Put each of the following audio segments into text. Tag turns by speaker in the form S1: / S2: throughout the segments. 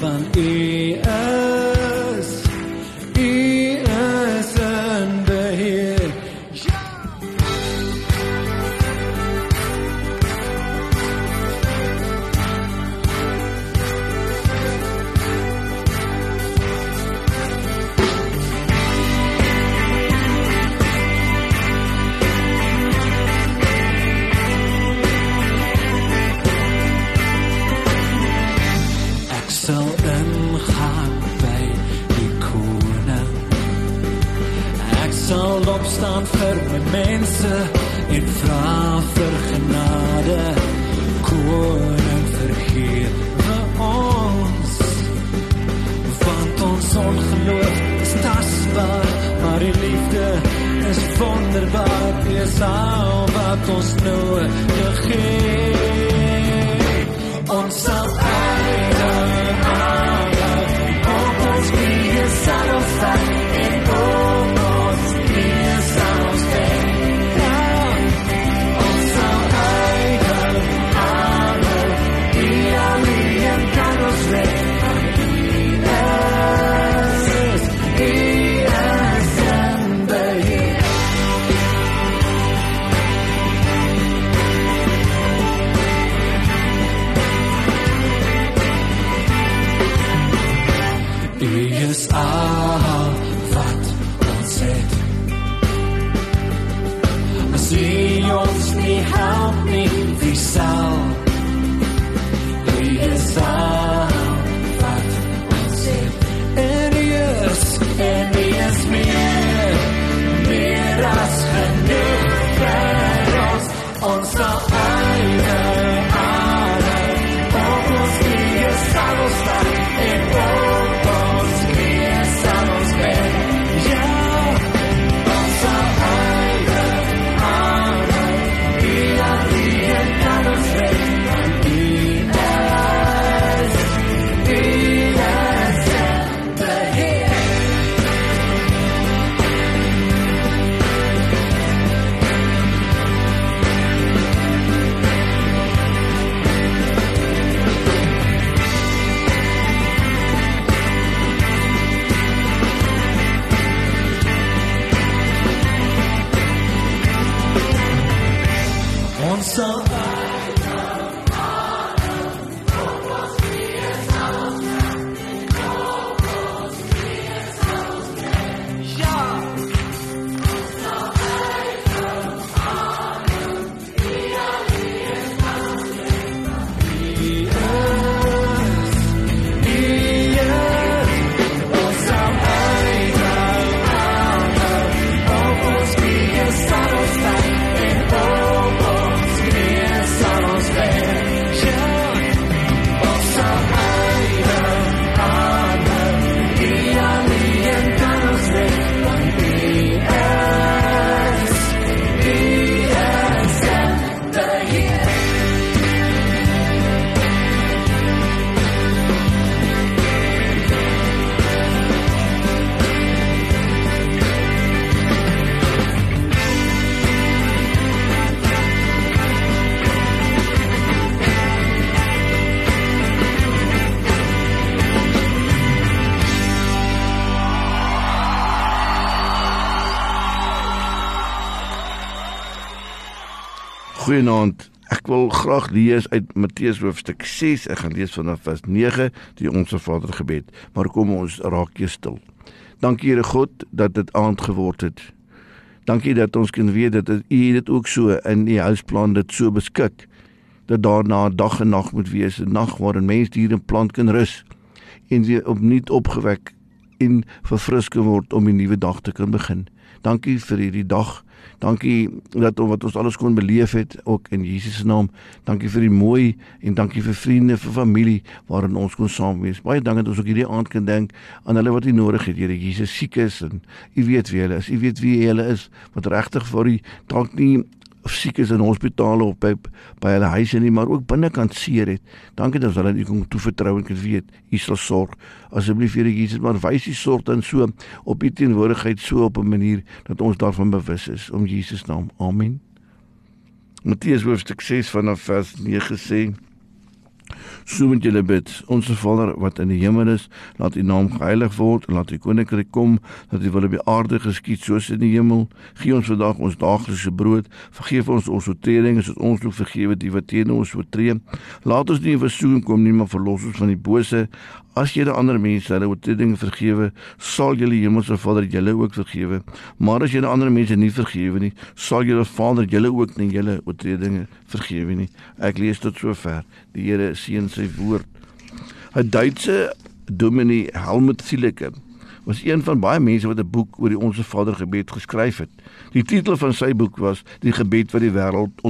S1: want U is, opstaan vir my mense en vra vir genade. Koning vergewe ons. Want ons ongeloof is tasbaar, maar die liefde is wonderbaar. Dis al wat ons nodig het. Ons sal uitdaging aanhou. Op ons knieë sal
S2: Goeienaand. Ek wil graag lees uit Matteus hoofstuk 6. Ek gaan lees vanaf vers 9, die Onse Vader gebed. Maar kom ons raak eers stil. Dankie Here God dat dit aand geword het. Dankie dat ons kan weet dat U dit ook so in U huisplan dit so beskik dat daarna dag en nag moet wees, 'n nag waarin mens, dier en plant kan rus en weer opnuut opgewek en verfrisk word om 'n nuwe dag te kan begin. Dankie vir hierdie dag. Dankie dat wat ons alles kon beleef het ook in Jesus se naam. Dankie vir die mooi en dankie vir vriende, vir familie waarin ons kon saam wees. Baie dankie dat ons ook hierdie aand kan dink aan hulle wat U nodig het, Here Jesus siek is en U weet wie hulle is. U weet wie hulle is wat regtig vir U dalk nie siek is in hospitale of by by hulle huise nie, maar ook binnekant seer het. Dankie dat hulle U kon toevertrou en kan weet U sal sorg. Asseblief Here Jesus, maar wys U sorg dan so op U teenwoordigheid so op 'n manier dat ons daarvan bewus is om Jesus naam. Amen. Matteus hoofstuk 6 vanaf vers 9 sê So moet julle bid. Onse Vader wat in die hemel is, laat U naam geheilig word laat U koninkryk kom, dat U wil op die aarde geskied soos in die hemel. Gee ons vandag ons daaglikse brood. Vergeef ons ons oortredinge soos ons ook vergewe die wat teen ons oortree. Laat ons nie in versoeking kom nie, maar verlos ons van die bose. As jy die ander mense hulle oortredinge vergewe, sal julle hemelse Vader julle ook vergewe. Maar as jy die ander mense nie vergewe nie, sal julle Vader julle ook nie julle oortredinge vergewe nie. Ek lees tot sover. Die Here seën sy woord. 'n Duitse dominee Helmut Zieleke was een van baie mense wat 'n boek oor die Onse Vader gebed geskryf het. Die titel van sy boek was Die gebed wat die wêreld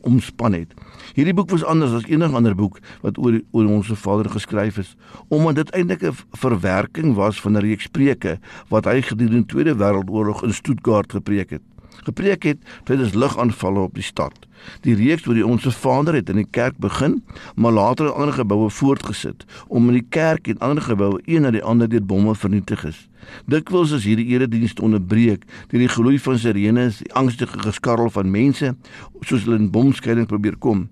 S2: omspan het. Hierdie boek was anders as enige ander boek wat oor oor Onse Vader geskryf is, omdat dit eintlik 'n verwerking was van 'n reeks preke wat hy gedurende die Tweede Wêreldoorlog in Stuttgart gepreek het gepreek het tydens lugaanvalle op die stad. Die reeks oor die Onse Vader het in die kerk begin, maar later in ander geboue voortgesit om in die kerk en ander geboue een na die ander deur bomme vernietig is. Dikwels is hierdie eredienste onderbreek deur die geloei van sirenes, die angstige geskarrel van mense soos hulle in bomskeiding probeer kom.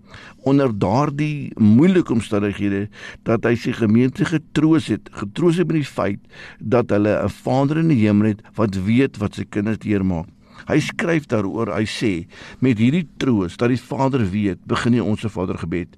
S2: Onder daardie moeilike omstandighede dat hy sy gemeente getroos het, getroos het met die feit dat hulle 'n Vader in die hemel het wat weet wat sy kinders deurmaak. Hy skryf daaroor, hy sê, met hierdie troos dat die Vader weet, begin jy ons se Vader gebed.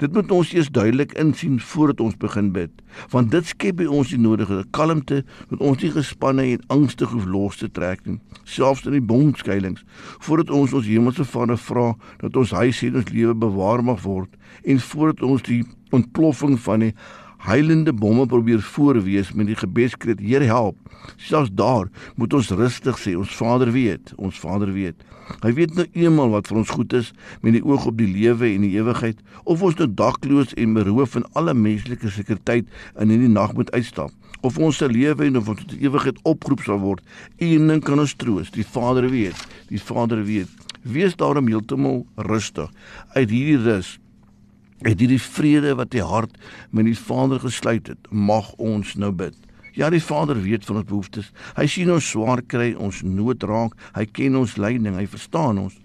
S2: Dit moet ons eers duidelik insien voordat ons begin bid, want dit skep by ons die nodige kalmte dat ons nie gespanne en angstig hoef los te trek nie, selfs in die bomskuilings, voordat ons ons hemelse Vader vra dat ons huis en ons lewe bewaar mag word en voordat ons die ontploffing van die heilende bomme probeer voorwees met die gebedskreet Here help. Selfs daar moet ons rustig sê ons Vader weet, ons Vader weet. Hy weet nou eenmal wat vir ons goed is met die oog op die lewe en die ewigheid of ons nou dakloos en beroof van alle menslike sekuriteit in hierdie nag moet uitstap of ons se lewe en of ons tot ewigheid opgeroep sal word. Een ding kan ons troos, die Vader weet, die Vader weet. Wees daarom heeltemal rustig. Uit hierdie rus uit hierdie vrede wat die hart met die Vader gesluit het, mag ons nou bid. Ja, die Vader weet van ons behoeftes. Hy sien ons swaar kry, ons nood raak. Hy ken ons lyding, hy verstaan ons.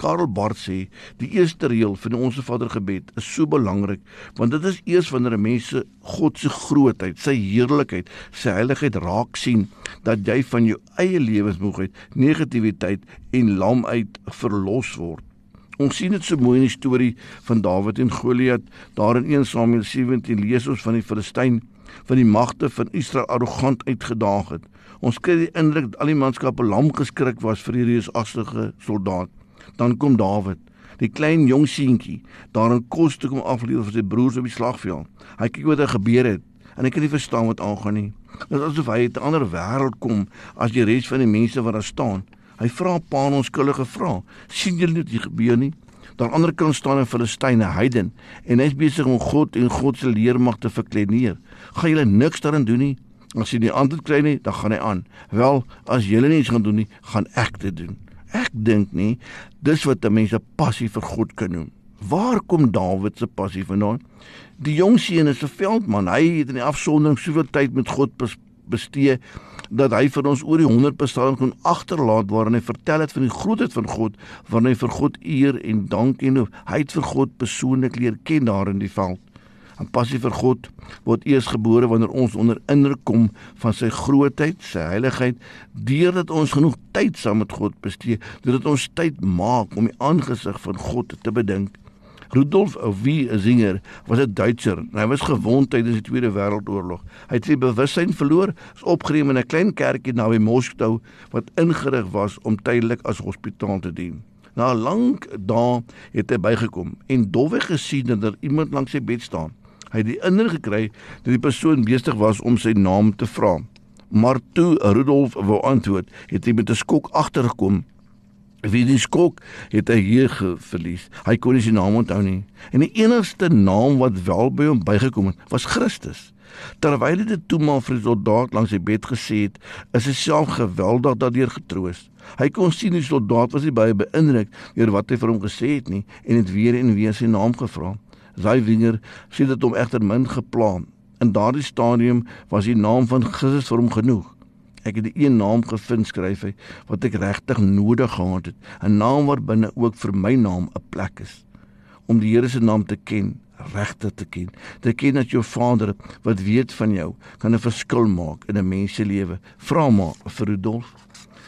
S2: Karel Barth sê, die eerste reël van die Onse Vader gebed is so belangrik, want dit is eers wanneer 'n mens God se grootheid, sy heerlikheid, sy heiligheid raak sien, dat jy van jou eie lewensmoegheid, negatiwiteit en lamheid verlos word. Ons sien dit so mooi in die storie van Dawid en Goliat. Daar in 1 Samuel 17 lees ons van die Filistyn van die magte van Israel arrogant uitgedaag het. Ons kry die indruk dat al die manskappe lam geskrik was vir hierdie reusagtige soldaat. Dan kom Dawid, die klein jong seentjie, daar in kos toe kom afleer vir sy broers op die slagveld. Hy kyk wat er gebeur het en hy kan nie verstaan wat aangaan nie. Dit is asof hy uit 'n ander wêreld kom as die res van die mense wat daar staan. Hy vra 'n paar onskuldige vrae. sien julle dit gebeur nie? Daar ander kant staan 'n Filistyne heiden en hy's besig om God en God se leermag te verkleineer. Gaan julle niks daarin doen nie? As jy nie antwoord kry nie, dan gaan hy aan. Wel, as julle niks gaan doen nie, gaan ek dit doen. Ek dink nie dis wat 'n mens 'n passie vir God kan noem. Waar kom Dawid se passie vandaan? Die jong seun is 'n veldman. Hy het in die afsondering soveel tyd met God bestee dat hy vir ons oor die 100 psalms kon agterlaat waarin hy vertel het van die grootheid van God, waarin hy vir God eer en dank en hy het vir God persoonlik leer ken daar in die veld. 'n passie vir God word eers gebore wanneer ons onder indruk kom van sy grootheid, sy heiligheid, deurdat ons genoeg tyd saam met God bestee, deurdat ons tyd maak om die aangesig van God te bedink. Rudolf wie 'n singer was 'n Duitser. Hy was gewond tydens die Tweede Wêreldoorlog. Hy het sy bewussyn verloor, is opgeneem in 'n klein kerkie naby Moskou wat ingerig was om tydelik as hospitaal te dien. Na 'n lang dae het hy bygekom en dowweg gesien dat daar iemand langs sy bed staan. Hy het die indruk gekry dat die persoon besig was om sy naam te vra. Maar toe Rudolf wou antwoord, het hy met 'n skok agtergekom Wie die skok het hy hier verlies. Hy kon nie sy naam onthou nie. En die enigste naam wat wel by hom bygekom het, was Christus. Terwyl hy dit toe maar vir die soldaat langs sy bed gesê het, is hy self geweldig daardeur getroos. Hy kon sien die soldaat was nie baie beïndruk deur wat hy vir hom gesê het nie en het weer en weer sy naam gevra. Sy vinger sê dit hom egter min geplan. In daardie stadium was die naam van Christus vir hom genoeg. Ek het 'n een naam gevind skryf hy wat ek regtig nodig gehad het, 'n naam wat binne ook vir my naam 'n plek is om die Here se naam te ken, regtig te ken. Te ken dat jou Vader wat weet van jou kan 'n verskil maak in 'n mens se lewe. Vra maar vir Rudolf.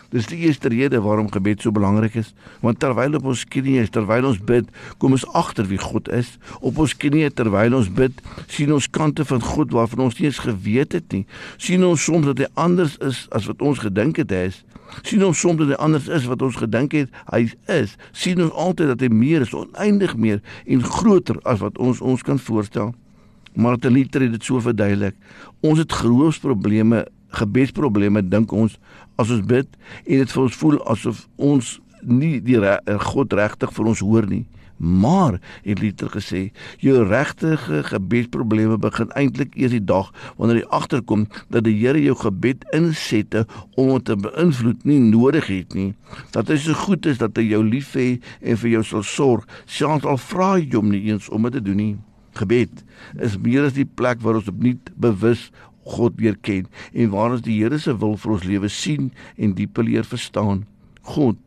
S2: Dis die eerste rede waarom gebed so belangrik is, want terwyl op ons knieë is, terwyl ons bid, kom ons agter wie God is. Op ons knieë terwyl ons bid, sien ons kante van God waarvan ons nie eens geweet het nie. Sien ons soms dat hy anders is as wat ons gedink het hy is. Sien ons soms dat hy anders is wat ons gedink het hy is. Sien ons altyd dat hy meer is, oneindig meer en groter as wat ons ons kan voorstel. Maar dit liter het dit so verduidelik. Ons het groot probleme gebedsprobleme dink ons as ons bid en dit vir ons voel asof ons nie die re God regtig vir ons hoor nie. Maar het Luther gesê, jou regtige gebedsprobleme begin eintlik eers die dag wanneer jy agterkom dat die Here jou gebed insette om dit te beïnvloed nie nodig het nie. Dat hy so goed is dat hy jou lief het en vir jou sal sorg, selfs al vra jy hom nie eens om dit te doen nie. Gebed is meer as die plek waar ons opnuut bewus God weer ken en waar ons die Here se wil vir ons lewe sien en dieper leer verstaan. God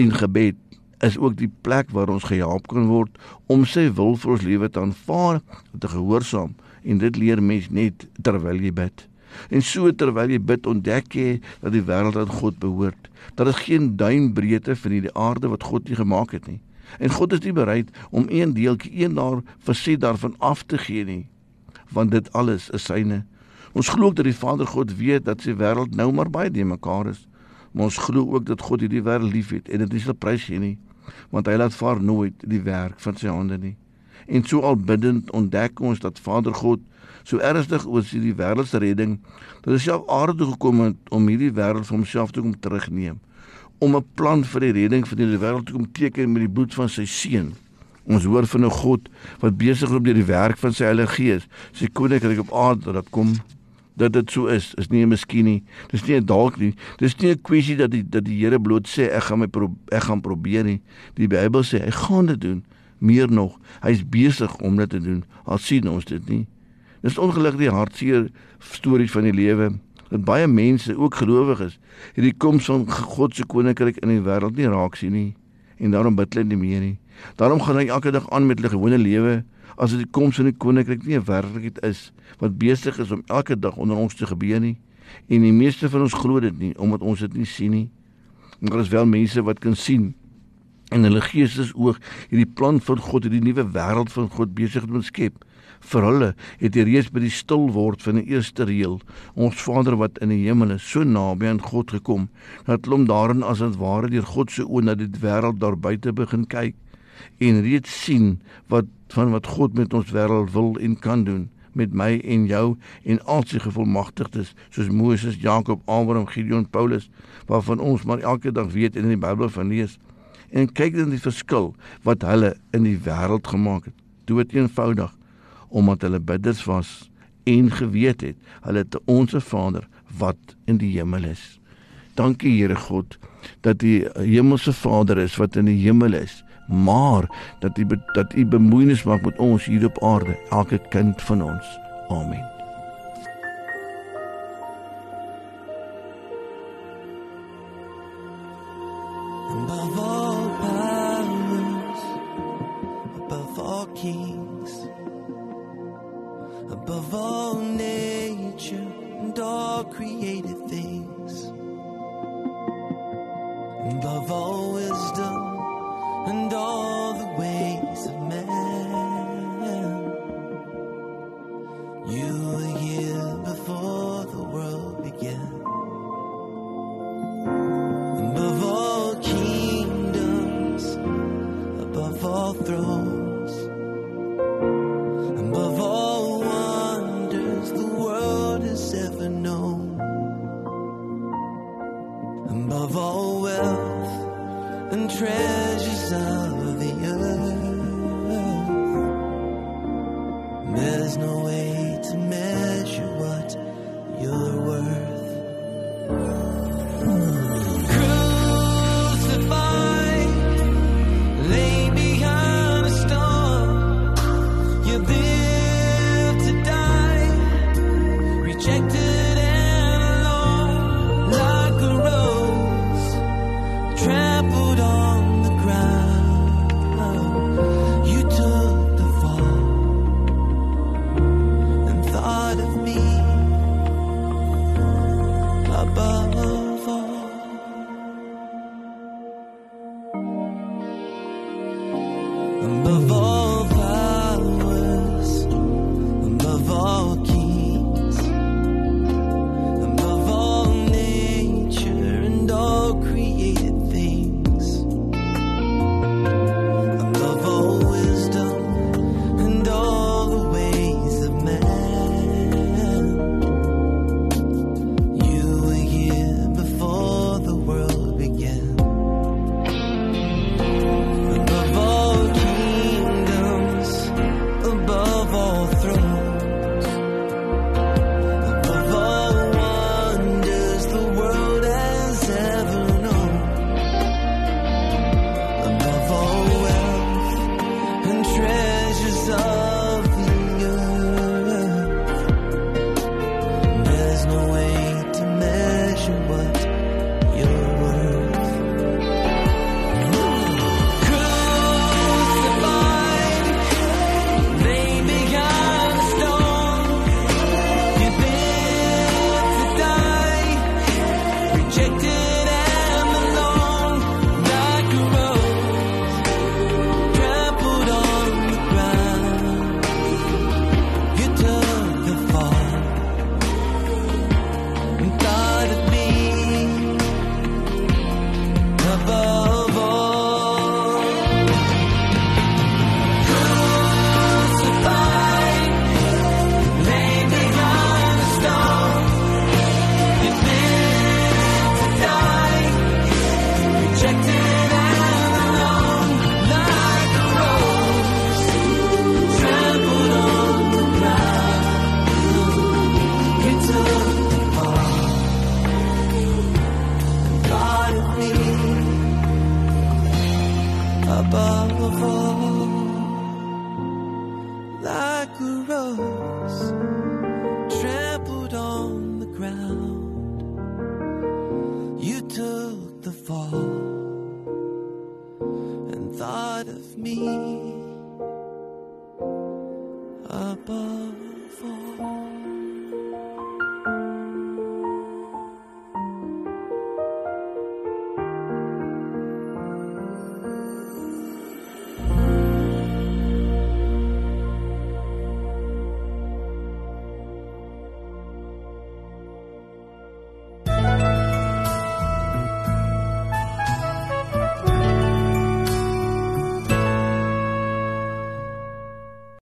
S2: in gebed is ook die plek waar ons gehelp kan word om sy wil vir ons lewe te aanvaar en te gehoorsaam en dit leer mens net terwyl jy bid. En so terwyl jy bid ontdek jy dat die wêreld aan God behoort. Daar is geen duimbreedte van hierdie aarde wat God nie gemaak het nie. En God is nie bereid om een deeltjie een daar versie daarvan af te gee nie want dit alles is syne Ons glo dat die Vader God weet dat sy wêreld nou maar baie de mekaar is. Maar ons glo ook dat God hierdie wêreld liefhet en dit is 'n prys gee nie, want hy laat vaar nooit die werk van sy hande nie. En so al biddend ontdek ons dat Vader God so ernstig oor sy die wêreld se redding, dat hy self aarde gekom het om hierdie wêreld vir homself te kom terugneem, om 'n plan vir die redding van die wêreld te kom teken met die bloed van sy seun. Ons hoor van 'n God wat besig is om deur die werk van sy Heilige Gees sy koninkryk op aarde dat kom dat dit so is. Is nie 'n miskien nie. Dis nie 'n dalk nie. Dis nie 'n kwessie dat die dat die Here bloot sê ek gaan my pro, ek gaan probeer nie. Die Bybel sê hy gaan dit doen. Meer nog, hy's besig om dit te doen. Al sien ons dit nie. Dis ongelukkig die hartseer stories van die lewe dat baie mense, ook gelowiges, hierdie koms van God se koninkryk in die wêreld nie raak sien nie en daarom bid hulle nie meer nie. Daarom gaan hy elke dag aan met hulle gewone lewe as dit kom so 'n koninkryk nie 'n werklikheid is wat besig is om elke dag onder ons te gebeur nie. En die meeste van ons glo dit nie omdat ons dit nie sien nie. Maar daar is wel mense wat kan sien en hulle geestes oog hierdie plan van God hierdie nuwe wêreld van God besig om te skep. Vir hulle het hy reeds by die stil word van die eerste reël. Ons Vader wat in die hemel is so naby aan God gekom dat hom daarin as dit ware deur God se oë na die wêreld daar buite begin kyk en reeds sien wat van wat God met ons wêreld wil en kan doen met my en jou en al sy gevolmagtigdes soos Moses, Jakob, Abraham, Gideon, Paulus waarvan ons maar elke dag weet en in die Bybel van lees. En kyk dan die verskil wat hulle in die wêreld gemaak het. Dood eenvoudig omdat hulle bidders was en geweet het hulle te onsse Vader wat in die hemel is. Dankie Here God dat die hemelse Vader is wat in die hemel is maar dat u dat u bemoeienis maak met ons hier op aarde, elke kind van ons. Amen.
S3: Above all powers, above all kings, above all nature and all created things, above all and treasures of the earth. There's no way to measure what you're worth. part of me.